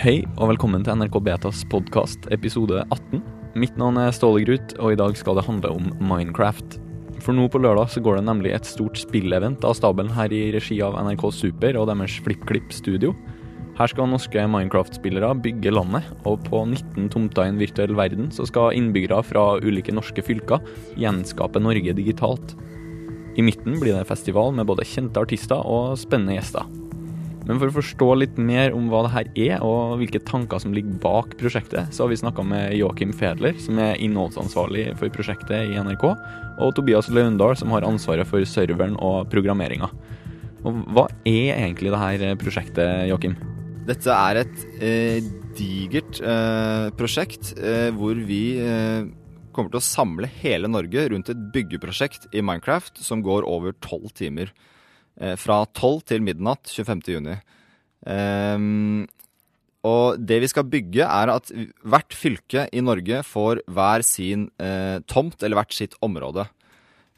Hei og velkommen til NRK Betas podkast episode 18. Mitt navn er Ståle Grut, og i dag skal det handle om Minecraft. For nå på lørdag så går det nemlig et stort spillevent av stabelen her i regi av NRK Super og deres FlippKlipp studio. Her skal norske Minecraft-spillere bygge landet, og på 19 tomter i en virtuell verden så skal innbyggere fra ulike norske fylker gjenskape Norge digitalt. I midten blir det festival med både kjente artister og spennende gjester. Men for å forstå litt mer om hva det her er, og hvilke tanker som ligger bak prosjektet, så har vi snakka med Joakim Fedler, som er innholdsansvarlig for prosjektet i NRK, og Tobias Laundal, som har ansvaret for serveren og programmeringa. Og hva er egentlig det her prosjektet, Joakim? Dette er et eh, digert eh, prosjekt eh, hvor vi eh, kommer til å samle hele Norge rundt et byggeprosjekt i Minecraft som går over tolv timer. Eh, fra 12 til midnatt 25.6. Um, og det vi skal bygge, er at hvert fylke i Norge får hver sin eh, tomt, eller hvert sitt område.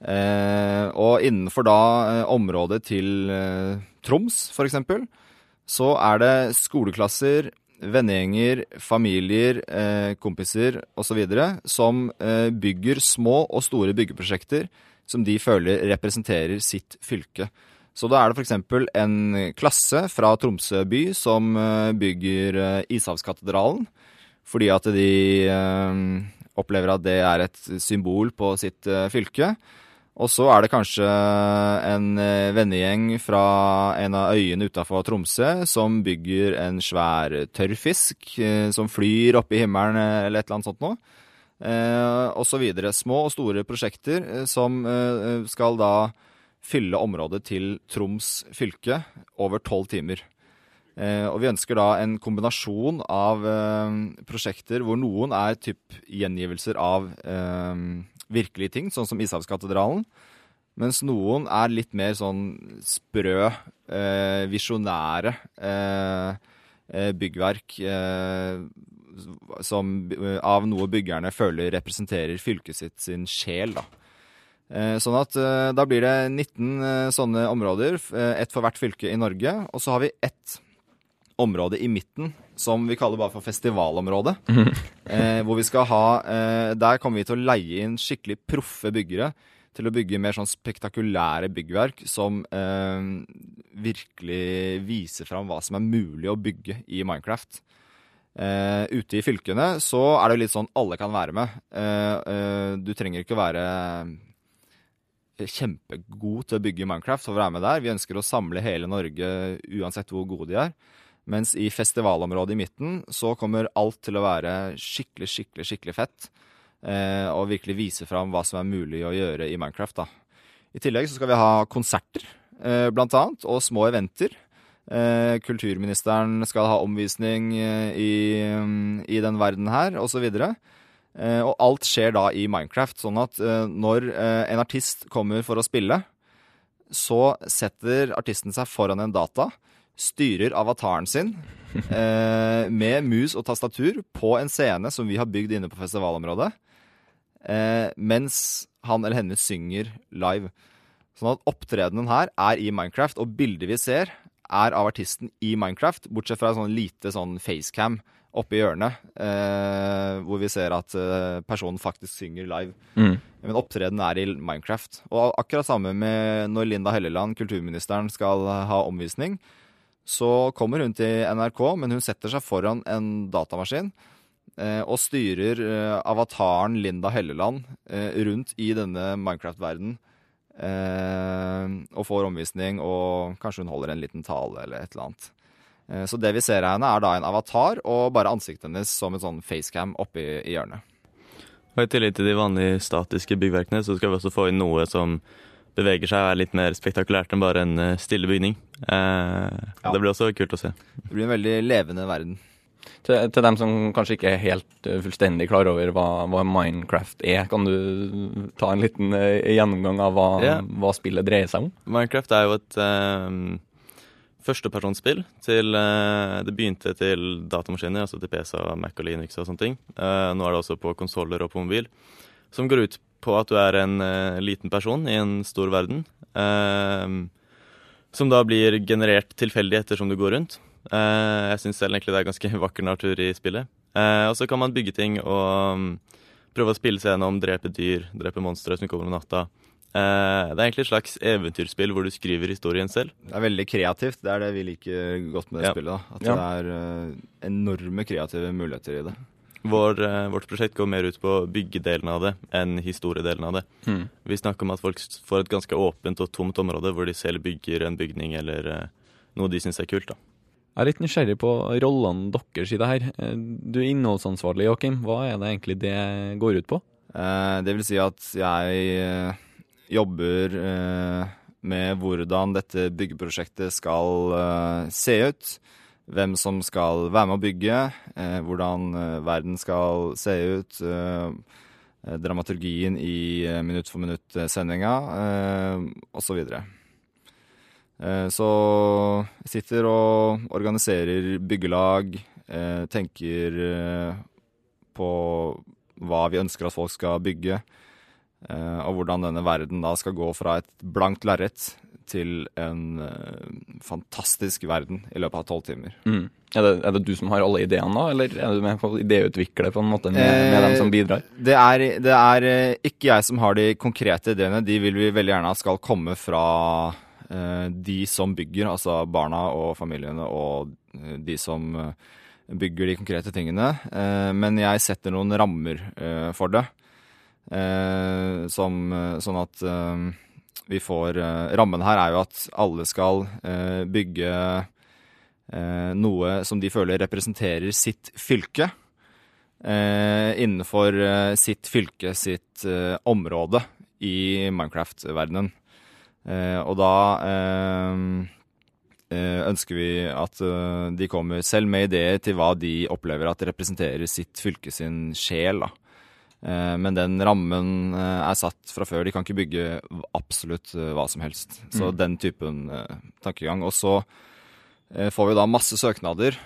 Eh, og innenfor da eh, området til eh, Troms, f.eks., så er det skoleklasser, vennegjenger, familier, eh, kompiser osv. som eh, bygger små og store byggeprosjekter som de føler representerer sitt fylke. Så da er det f.eks. en klasse fra Tromsø by som eh, bygger eh, Ishavskatedralen. Fordi at de eh, opplever at det er et symbol på sitt fylke. Og så er det kanskje en vennegjeng fra en av øyene utafor Tromsø som bygger en svær tørrfisk som flyr opp i himmelen eller et eller annet sånt noe. Og så videre. Små og store prosjekter som skal da fylle området til Troms fylke over tolv timer. Eh, og vi ønsker da en kombinasjon av eh, prosjekter hvor noen er typ gjengivelser av eh, virkelige ting, sånn som Ishavskatedralen. Mens noen er litt mer sånn sprø, eh, visjonære eh, eh, byggverk som av noe byggerne føler representerer fylket sitt sin sjel, da. Eh, sånn at eh, da blir det 19 eh, sånne områder, ett for hvert fylke i Norge. Og så har vi ett område i midten som vi kaller bare for festivalområdet. Mm. hvor vi skal ha Der kommer vi til å leie inn skikkelig proffe byggere til å bygge mer sånn spektakulære byggverk som virkelig viser fram hva som er mulig å bygge i Minecraft. Eh, ute i fylkene så er det litt sånn alle kan være med. Eh, du trenger ikke være kjempegod til å bygge Minecraft å være med der. Vi ønsker å samle hele Norge uansett hvor gode de er. Mens i festivalområdet i midten så kommer alt til å være skikkelig, skikkelig, skikkelig fett. Eh, og virkelig vise fram hva som er mulig å gjøre i Minecraft. da. I tillegg så skal vi ha konserter, eh, blant annet, og små eventer. Eh, kulturministeren skal ha omvisning eh, i, i den verden her, osv. Og, så og alt skjer da i Minecraft, sånn at eh, når eh, en artist kommer for å spille, så setter artisten seg foran en data, styrer avataren sin med mus og tastatur på en scene som vi har bygd inne på festivalområdet, mens han eller henne synger live. Sånn at opptredenen her er i Minecraft, og bildet vi ser, er av artisten i Minecraft, bortsett fra en sånn lite sånn facecam oppe i hjørnet, eh, hvor vi ser at eh, personen faktisk synger live. Mm. Men opptredenen er i Minecraft. Og akkurat samme med når Linda Helleland, kulturministeren, skal ha omvisning. Så kommer hun til NRK, men hun setter seg foran en datamaskin eh, og styrer eh, avataren Linda Helleland eh, rundt i denne Minecraft-verdenen. Eh, og får omvisning, og kanskje hun holder en liten tale eller et eller annet. Eh, så det vi ser av henne, er da en avatar og bare ansiktet hennes som en sånn facecam oppi i hjørnet. Og I tillegg til de vanlige statiske byggverkene, så skal vi også få inn noe som beveger seg og er litt mer spektakulært enn bare en eh, stille bygning. Eh, ja. Det blir også kult å se. Det blir en veldig levende verden. Til, til, dem som kanskje ikke er helt uh, fullstendig klar over hva, hva, Minecraft er, kan du ta en liten gjennomgang av hva, yeah. hva, spillet dreier seg om? Minecraft er jo et uh, førstepersonsspill til uh, Det begynte til datamaskiner, altså til PC, Mac og Linux og sånne ting. Uh, nå er det også på konsoller og på mobil. Som går ut på at du er en uh, liten person i en stor verden. som da blir generert tilfeldig ettersom du går rundt. Eh, jeg syns selv egentlig det er ganske vakker natur i spillet. Eh, og så kan man bygge ting og um, prøve å spille seg gjennom, drepe dyr, drepe monstre som kommer om natta. Eh, det er egentlig et slags eventyrspill hvor du skriver historien selv. Det er veldig kreativt. Det er det vi liker godt med det Ja. spillet. da. At Ja. det er uh, enorme kreative muligheter i det. Vår, uh, vårt prosjekt går mer ut på byggedelen av det enn historiedelen av det. Mm. Vi snakker om at folk får et ganske åpent og tomt område hvor de selv bygger en bygning eller noe de syns er kult. da. Jeg er litt nysgjerrig på rollene deres i det her. Du er innholdsansvarlig, Joakim. Hva er det egentlig det går ut på? Eh, det vil si at jeg jobber eh, med hvordan dette byggeprosjektet skal eh, se ut. Hvem som skal være med å bygge, eh, hvordan verden skal se ut. dramaturgien i minutt for minutt-sendinga, osv. Så jeg sitter og organiserer byggelag, tenker på hva vi ønsker at folk skal bygge, og hvordan denne verden da skal gå fra et blankt lerret til en eh, fantastisk verden i løpet av tolv timer. Mm. Er, det, er det du som har alle ideene, da, eller er du med på å idéutvikle på en måte med, med dem som bidrar? Det er, det er eh, ikke jeg som har de konkrete ideene. De vil vi veldig gjerne at skal komme fra eh, de som bygger, altså barna og familiene og eh, de som eh, bygger de konkrete tingene. Eh, men jeg setter noen rammer eh, for det. Eh, som, eh, sånn at eh, vi får Rammen her er jo at alle skal bygge noe som de føler representerer sitt fylke. Innenfor sitt fylke, sitt område i Minecraft-verdenen. Og da ønsker vi at de kommer selv med ideer til hva de opplever at representerer sitt fylke sin sjel. da. Eh, Men den rammen eh, er satt fra før. De kan ikke bygge absolutt eh, hva som helst. Så Mm. den typen tankegang. Og så får vi da masse søknader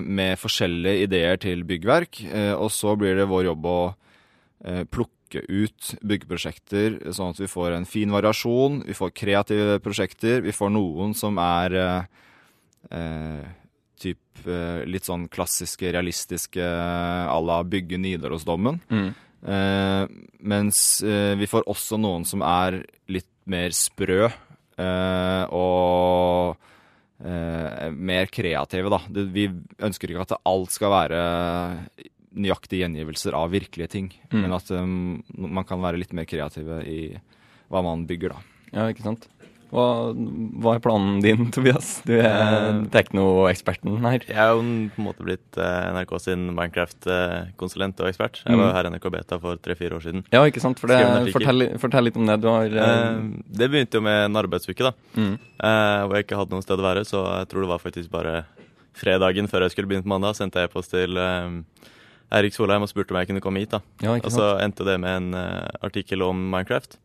med forskjellige ideer til byggverk. Og så blir det vår jobb å plukke ut byggeprosjekter, sånn at vi får en fin variasjon. Vi får kreative prosjekter. Vi får noen som er typ eh, litt sånn klassiske, realistiske à la bygge Nidarosdommen. Mm. Eh, mens eh, vi får også noen som er litt mer sprø eh, og eh, mer kreative, da. Det, vi ønsker ikke at alt skal være nøyaktige gjengivelser av virkelige ting, Mm. men at um, man kan være litt mer kreative i hva man bygger, da. Ja, ikke sant? Hva, hva er planen din, Tobias? Du er Eh, teknoeksperten her. Jeg er jo på en måte blitt eh, NRK sin Minecraft-konsulent og ekspert. Jeg var jo her i NRK Beta for tre-fire år siden. Ja, ikke sant? For det, fortell, fortell litt om det. Du har Eh, det begynte jo med en arbeidsuke, da. mm. Eh, hvor jeg ikke hadde noe sted å være, så jeg tror det var faktisk bare fredagen før jeg skulle begynne på mandag, sendte jeg e-post til Eirik Solheim og spurte om jeg kunne komme hit. da. Ja, Og så endte det med en artikkel om Minecraft.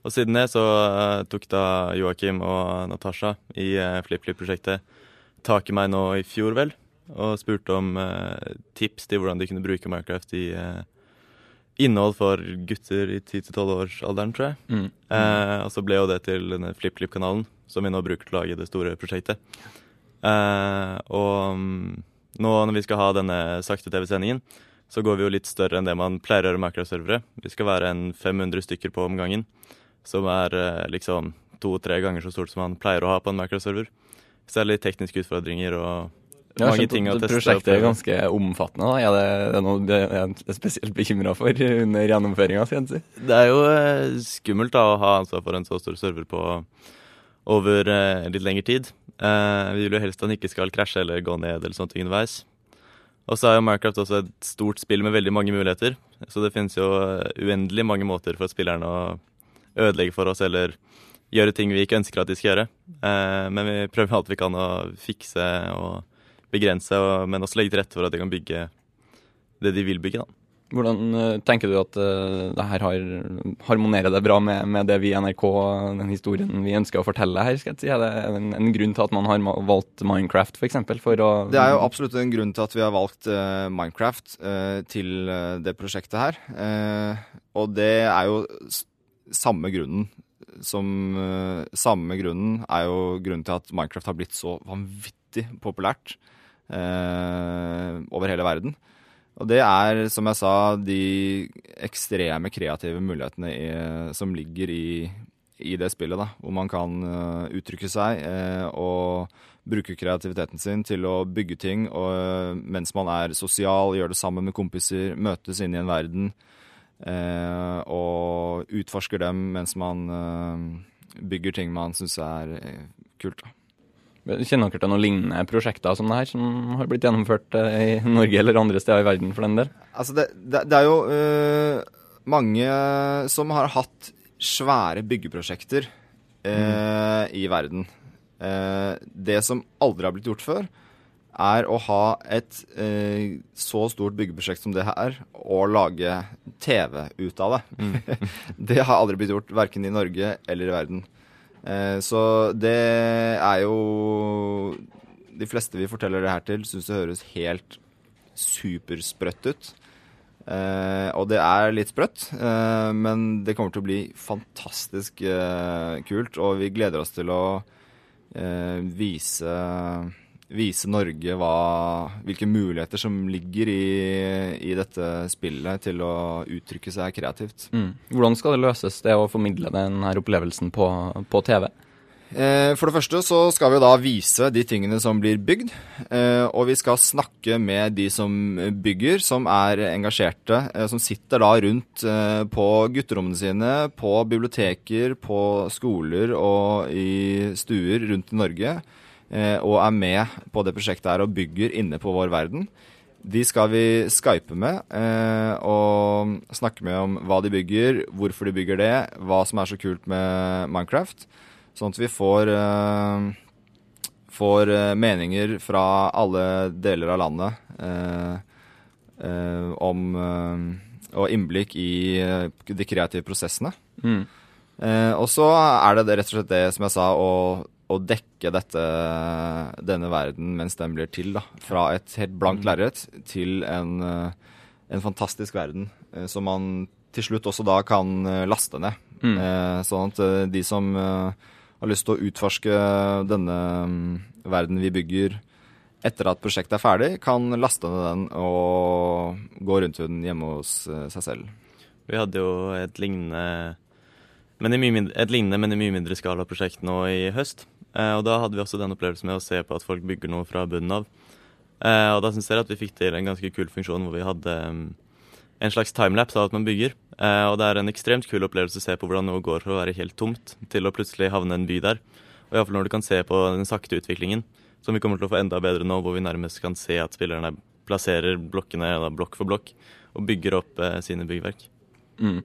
Og siden det så eh, tok da Joakim og Natasha i uh, FlippFlip-prosjektet tak i meg nå i fjor, vel, og spurte om eh, tips til hvordan de kunne bruke Minecraft i eh, innhold for gutter i 10-12-årsalderen, tror jeg. Mm. Eh, og så ble jo det til denne FlippFlipp-kanalen, som vi nå bruker til å lage det store prosjektet. Eh, og mm, nå når vi skal ha denne sakte-TV-sendingen, så går vi jo litt større enn det man pleier å gjøre med Minecraft-servere. Vi skal være en 500 stykker på om gangen, som er eh, liksom to-tre ganger så stort som man pleier å ha på en Minecraft-server. Så det er litt tekniske utfordringer og har mange ting å teste. Prosjektet er ganske omfattende. Da. Er det, det er noe det er spesielt bekymra for under gjennomføringa? Det er jo eh, skummelt da å ha ansvar for en så stor server på over eh, litt lengre tid. Eh, vi vil jo helst at den ikke skal krasje eller gå ned eller sånne ting underveis. Og så er jo Minecraft også et stort spill med veldig mange muligheter. Så det finnes jo uendelig mange måter for spillerne å ødelegge for oss eller gjøre ting vi ikke ønsker at de skal gjøre. Eh, men vi prøver alt vi kan å fikse og begrense, og, men også legge til rette for at de kan bygge det de vil bygge. da. Hvordan eh, tenker du at eh, det her har, harmonerer det bra med, med det vi i NRK, den historien vi ønsker å fortelle her? skal jeg si? Er det en, en grunn til at man har valgt Minecraft, f.eks.? For å Det er jo absolutt en grunn til at vi har valgt uh, Minecraft uh, til det prosjektet her. Uh, og det er jo samme grunnen som eh, Samme grunnen er jo grunnen til at Minecraft har blitt så vanvittig populært eh, over hele verden. Og det er, som jeg sa, de ekstreme kreative mulighetene i, som ligger i, i, det spillet. da, Hvor man kan uh, uttrykke seg eh, og bruke kreativiteten sin til å bygge ting og, uh, mens man er sosial, gjør det sammen med kompiser, møtes inn i en verden og utforsker dem mens man bygger ting man syns er kult. da. Kjenner dere til noen lignende prosjekter som det her, som har blitt gjennomført eh, i Norge eller andre steder i verden for den del? Altså det, det, det er jo uh, mange som har hatt svære byggeprosjekter uh, mm. i verden. Uh, det som aldri har blitt gjort før, er å ha et så stort byggeprosjekt som det her, og lage TV ut av det. Mm. det har aldri blitt gjort, verken i Norge eller i verden. Eh, så det er jo De fleste vi forteller det her til, syns det høres helt supersprøtt ut. Eh, og det er litt sprøtt, eh, men det kommer til å bli fantastisk kult. Og vi gleder oss til å vise vise Norge hva, hvilke muligheter som ligger i, i, dette spillet til å uttrykke seg kreativt. Mm. Hvordan skal det løses, det å formidle denne opplevelsen på, på TV? Eh, for det første så skal vi da vise de tingene som blir bygd. Eh, og vi skal snakke med de som bygger, som er engasjerte. Eh, som sitter da rundt på gutterommene sine, på biblioteker, på skoler og i stuer rundt i Norge og er med på det prosjektet her og bygger inne på vår verden. De skal vi skype med eh, og snakke med om hva de bygger, hvorfor de bygger det, hva som er så kult med Minecraft. Sånn at vi får, eh, får eh, meninger fra alle deler av landet eh, eh, om og innblikk i de kreative prosessene. Mm. og så er det rett og slett det som jeg sa, å å dekke dette, denne verden mens den blir til. da, Fra et helt blankt mm. lerret til en, eh, en, fantastisk verden eh, som man til slutt også da kan eh, laste ned. Mm. Sånn at de som har lyst til å utforske denne mm, verden vi bygger etter at prosjektet er ferdig, kan laste ned den og gå rundt den hjemme hos seg selv. Vi hadde jo et lignende, men i mindre, et lignende, men i mye mindre skala prosjekt nå i høst. Eh, og da hadde vi også den opplevelsen med å se på at folk bygger noe fra bunnen av. Eh, og da syns jeg at vi fikk til en ganske kul funksjon hvor vi hadde mm, en slags timelapse av at man bygger. Eh, og det er en ekstremt kul opplevelse å se på hvordan noe går fra å være helt tomt til å plutselig havne en by der. Og iallfall når du kan se på den sakte utviklingen, som vi kommer til å få enda bedre nå, hvor vi nærmest kan se at spillerne plasserer blokkene da, blokk for blokk og bygger opp eh, sine byggverk. Mm.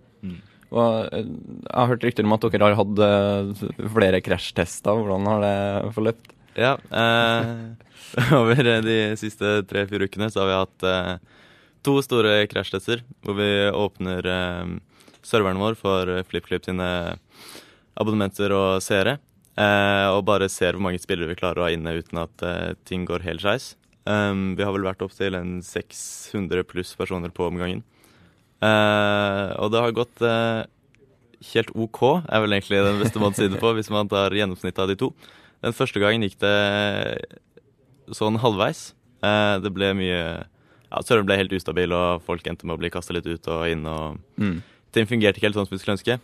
Og eh, jeg har hørt rykter om at dere har hatt eh, flere krasjtester. Hvordan har det forløpt? Ja, eh, over de siste tre-fire ukene så har vi hatt eh, to store krasjtester hvor vi åpner eh, serveren vår for FlippKlipp sine abonnementer og seere. Eh, og bare ser hvor mange spillere vi klarer å ha inne uten at ting går helt skeis. vi har vel vært opptil 600 pluss personer på omgangen. Uh, og det har gått uh, helt OK, er vel egentlig den beste måten å si det på, hvis man tar gjennomsnittet av de to. Den første gangen gikk det sånn halvveis. Det ble mye Ja, serveren ble helt ustabil, og folk endte med å bli kasta litt ut og inn. og mm. Ting fungerte ikke helt sånn som vi skulle ønske.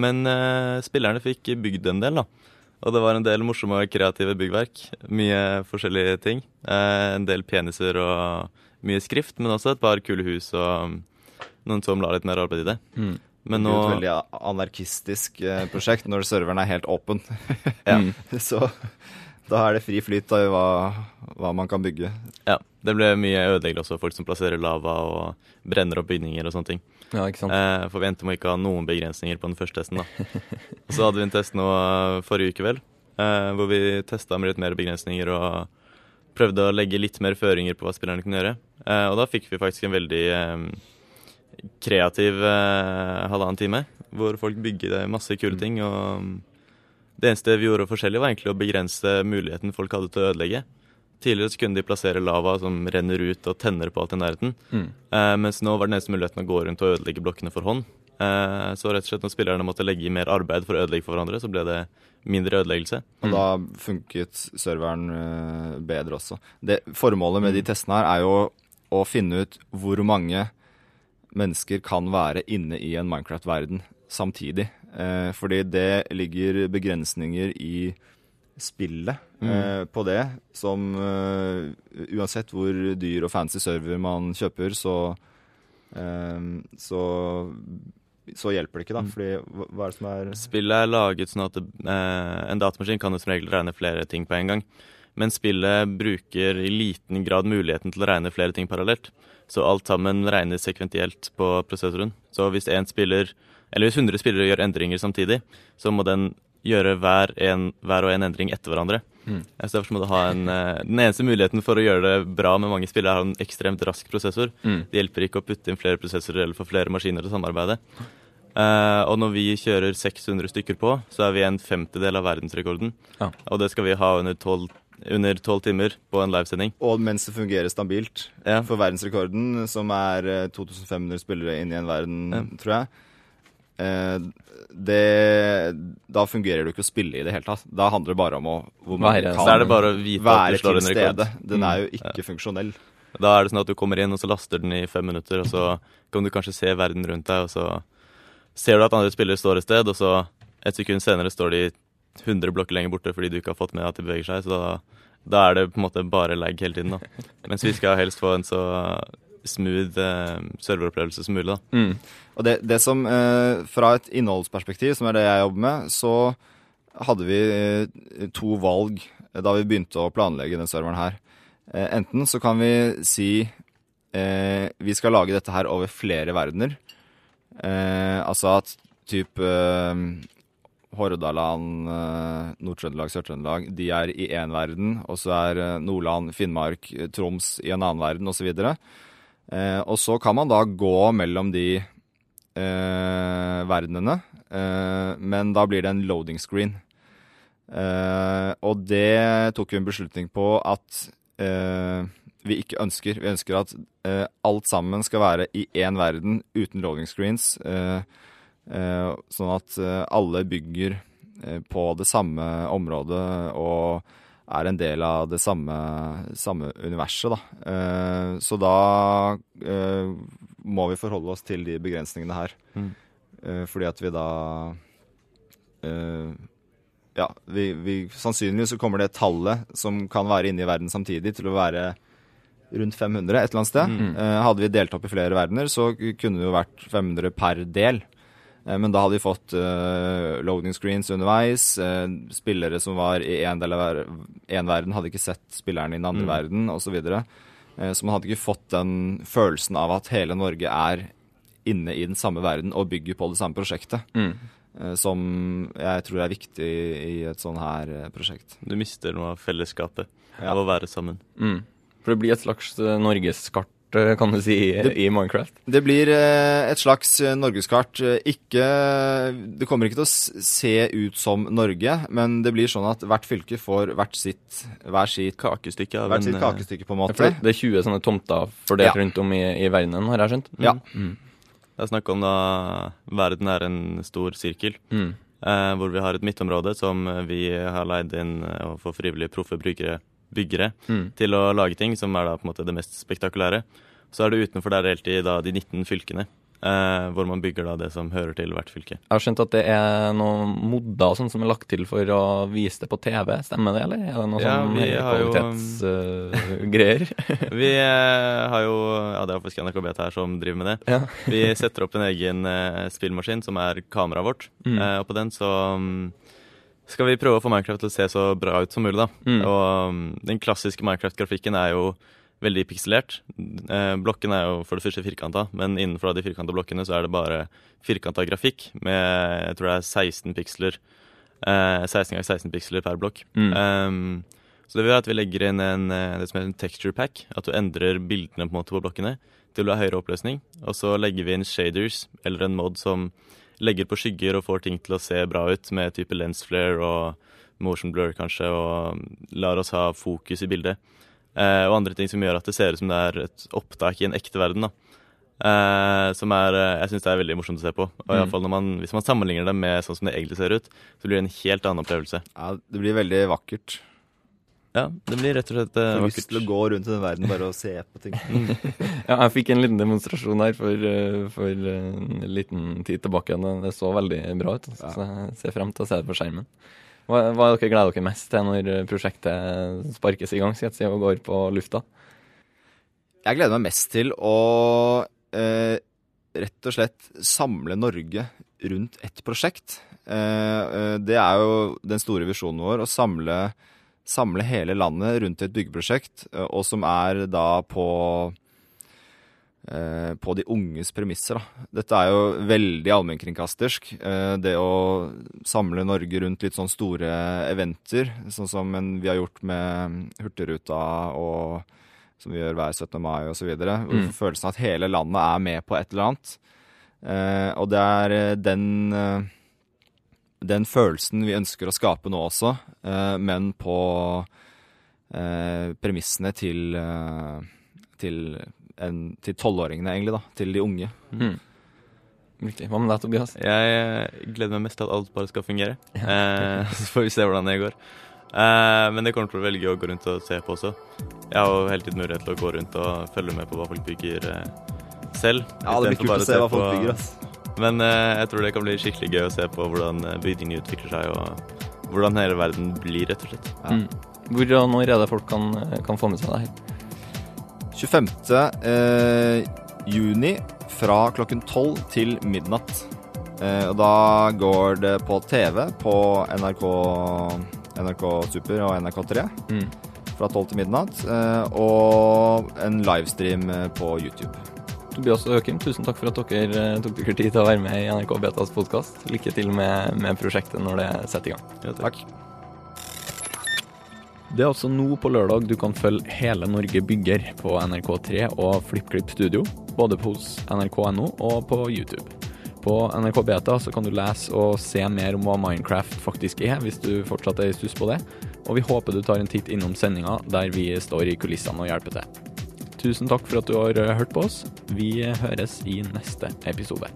men spillerne fikk bygd en del, da. Og det var en del morsomme og kreative byggverk. Mye forskjellige ting. en del peniser og mye skrift, men også et par kule hus og noen som la litt mer arbeid i det. Mm. Men nå... Det er et veldig anarkistisk eh, prosjekt når serveren er helt åpen. ja. Så da er det fri flyt av hva, hva, man kan bygge. Ja. Det ble mye ødeleggelse også, folk som plasserer lava og brenner opp bygninger og sånne ting. Ja, ikke sant? Eh, for vi endte med ikke ha noen begrensninger på den første testen. da. Og så hadde vi en test nå eh, forrige uke, vel, eh, hvor vi testa med litt mer begrensninger og prøvde å legge litt mer føringer på hva spillerne kunne gjøre. Eh, og da fikk vi faktisk en veldig eh, kreativ eh, halvannen time, hvor folk bygger masse kule mm. ting. og Det eneste vi gjorde forskjellig, var egentlig å begrense muligheten folk hadde til å ødelegge. Tidligere så kunne de plassere lava som renner ut og tenner på alt i nærheten. Mm. Eh, mens nå var den eneste muligheten å gå rundt og ødelegge blokkene for hånd. Eh, så rett og slett når spillerne måtte legge i mer arbeid for å ødelegge for hverandre, så ble det mindre ødeleggelse. Og da funket serveren eh, bedre også. Det, formålet med de testene her er jo å finne ut hvor mange mennesker kan være inne i en Minecraft-verden samtidig. Eh, fordi det ligger begrensninger i spillet eh, på det, som eh, uansett hvor dyr og fancy server man kjøper, så eh, så så hjelper det ikke, da. Fordi hva hva er det som er Spillet er laget sånn at det, eh, en datamaskin kan jo som regel regne flere ting på en gang. Men spillet bruker i liten grad muligheten til å regne flere ting parallelt. Så alt sammen regnes sekventielt på prosessoren. Så hvis én spiller, eller hvis 100 spillere gjør endringer samtidig, så må den gjøre hver, en, hver og en endring etter hverandre. Mm. Eh, Så derfor må du ha en eh, Den eneste muligheten for å gjøre det bra med mange spillere, er å ha en ekstremt rask prosessor. Mm. Det hjelper ikke å putte inn flere prosessorer eller få flere maskiner til å samarbeide. Uh, og når vi kjører 600 stykker på, så er vi en femtedel av verdensrekorden. Ja. Og det skal vi ha under 12, under 12 timer på en livesending. Og mens det fungerer stabilt. Ja. For verdensrekorden, som er eh, 2500 spillere inn i en verden, Ja. tror jeg eh, det, Da fungerer det jo ikke å spille i det hele tatt. Da handler det bare om å hvor man Være- kan være til stede. Den Mm. er jo ikke funksjonell. Da er det sånn at du kommer inn, og så laster den i fem minutter, og så kan du kanskje se verden rundt deg, og så ser du at andre spillere står et sted, og så et sekund senere står de 100 blokker lenger borte fordi du ikke har fått med at de beveger seg. Så da, da er det på en måte bare lag hele tiden. da. Mens vi skal helst få en så smooth eh, serveropplevelse som mulig. da. Mm. Og det, det som, eh, fra et innholdsperspektiv, som er det jeg jobber med, så hadde vi eh, to valg da vi begynte å planlegge den serveren her. Eh, enten så kan vi si eh, vi skal lage dette her over flere verdener. Eh, altså at typ eh, Hordaland, eh, Nord-Trøndelag, Sør-Trøndelag, de er i én verden, og så er eh, Nordland, Finnmark, eh, Troms i en annen verden, osv. Eh, og så kan man da gå mellom de eh, verdenene, eh, men da blir det en loading screen. Og det tok vi en beslutning på at vi ikke ønsker. Vi ønsker at alt sammen skal være i én verden uten loading screens. eh, sånn at eh, alle bygger eh, på det samme området og er en del av det samme, samme universet, da. Eh, så da eh, må vi forholde oss til de begrensningene her. Mm. Eh, fordi at vi da eh, Ja, vi, vi Sannsynligvis så kommer det tallet som kan være inne i verden samtidig, til å være rundt 500 et eller annet sted. Mm. Eh, hadde vi delt opp i flere verdener, så kunne det jo vært 500 per del. Eh, Men da hadde vi fått uh, loading screens underveis. Uh, spillere som var i én del av ver en verden, hadde ikke sett spillerne i den andre Mm. verden, osv. Eh, så man hadde ikke fått den følelsen av at hele Norge er inne i den samme verden og bygger på det samme prosjektet. Mm. Uh, Som jeg tror er viktig i et sånn her prosjekt. Du mister noe av fellesskapet Ja. av å være sammen. Mm. For det blir et slags norgeskart, kan du si, i, Det- i Minecraft. Det blir eh, et slags eh, norgeskart. Eh, Ikke Det kommer ikke til å se ut som Norge, men det blir sånn at hvert fylke får hvert sitt, hver sitt, Kakestykke av hvert sitt en, eh, kakestykke, på en måte. det, det er 20 sånne tomter fordelt Ja. rundt om i, i verdenen, har jeg skjønt. Ja. Mm. Det er snakk om da verden er en stor sirkel. Mm. Eh, hvor vi har et midtområde som vi har leid inn eh, og får frivillige proffe brukere, byggere Mm. til å lage ting, som er da på en måte det mest spektakulære. Så er det utenfor der helt i da de 19 fylkene, eh, hvor man bygger da det som hører til hvert fylke. Jeg har skjønt at det er noen modder sånn som er lagt til for å vise det på TV, stemmer det, eller? Er det noe Ja, sånn kvalitetsgreier? Uh. Vi eh, har jo Ja, det er faktisk NRK BT her som driver med det. ja. Vi setter opp en egen eh, spillmaskin som er kameraet vårt. Mm. Eh, og på den så mm, skal vi prøve å få Minecraft til å se så bra ut som mulig. da. Mm. Og mm, den klassiske Minecraft-grafikken er jo veldig pikselert. Eh, blokken er jo for det første firkanta, men innenfor de firkanta blokkene så er det bare firkanta grafikk med jeg tror det er 16 piksler. Eh, 16 ganger 16 piksler per blokk. Mm. Um, så det vil være at vi legger inn en, eh, det som heter en texture pack. At du endrer bildene på en måte på blokkene til å ha høyere oppløsning. Og så legger vi inn shaders, eller en mod som legger på skygger og får ting til å se bra ut, med type lens flare og motion blur kanskje, og lar oss ha fokus i bildet. Eh, og andre ting som gjør at det ser ut som det er et opptak i en ekte verden. da. Eh, som er eh, Jeg syns det er veldig morsomt å se på. Og i Mm. alle fall man, Hvis man sammenligner det med sånn som det egentlig ser ut, så blir det en helt annen opplevelse. Ja, det blir veldig vakkert. Ja, det blir rett og slett uh, vakkert. lyst til å gå rundt i den verden bare og se på ting. Ja, jeg fikk en liten demonstrasjon her for, eh, for eh, en liten tid tilbake. og Det så veldig bra ut, så jeg ser frem til å se det på skjermen. Hva, hva er dere gleder dere mest til når prosjektet sparkes i gang skal jeg si, og går på lufta? Jeg gleder meg mest til å eh, rett og slett samle Norge rundt ett prosjekt. Eh, det er jo den store visjonen vår, å samle, samle hele landet rundt et byggeprosjekt, eh, og som er da på eh, på de unges premisser. Da. Dette er jo veldig allmennkringkastersk. Eh, det å samle Norge rundt litt sånn store eventer, sånn som vi har gjort med Hurtigruta og som vi gjør hver 17. mai osv. Mm. Følelsen av at hele landet er med på et eller annet. Og det er den, den følelsen vi ønsker å skape nå også, eh, men på eh, premissene til eh, til en- til tolvåringene, egentlig, da. Til de unge. Mm. Riktig. Hva med deg, Tobias? Jeg gleder meg mest til at alt bare skal fungere. Eh, så får vi se hvordan det går. Eh, men det kommer til å velge å gå rundt og se på også. Jeg har jo hele tiden mulighet til å gå rundt og følge med på hva folk bygger eh, selv. Ja, det blir kult å se hva folk bygger, ass. Men eh, jeg tror det kan bli skikkelig gøy å se på hvordan eh, bygningene utvikler seg, og hvordan hele verden blir, rett og slett. Ja. Mm. Hvor og når er det folk kan, kan få med seg det her? 25. Eh, juni fra klokken 12 til midnatt. Eh, og da går det på TV på NRK, NRK Super og NRK3 Mm. fra 12 til midnatt. Eh, og en livestream eh, på YouTube. Tobias og Joakim, tusen takk for at dere eh, tok dere tid til å være med i NRK Betas podkast. Lykke til med, med prosjektet når det setter i gang. Ja, Takk. Det er altså nå på lørdag du kan følge Hele Norge bygger på NRK3 og FlippKlipp Studio, både hos nrk.no og på YouTube. På NRK Beta så kan du lese og se mer om hva Minecraft faktisk er, hvis du fortsatt er i stuss på det. Og vi håper du tar en titt innom sendinga der vi står i kulissene og hjelper til. Tusen takk for at du har hørt på oss. Vi høres i neste episode.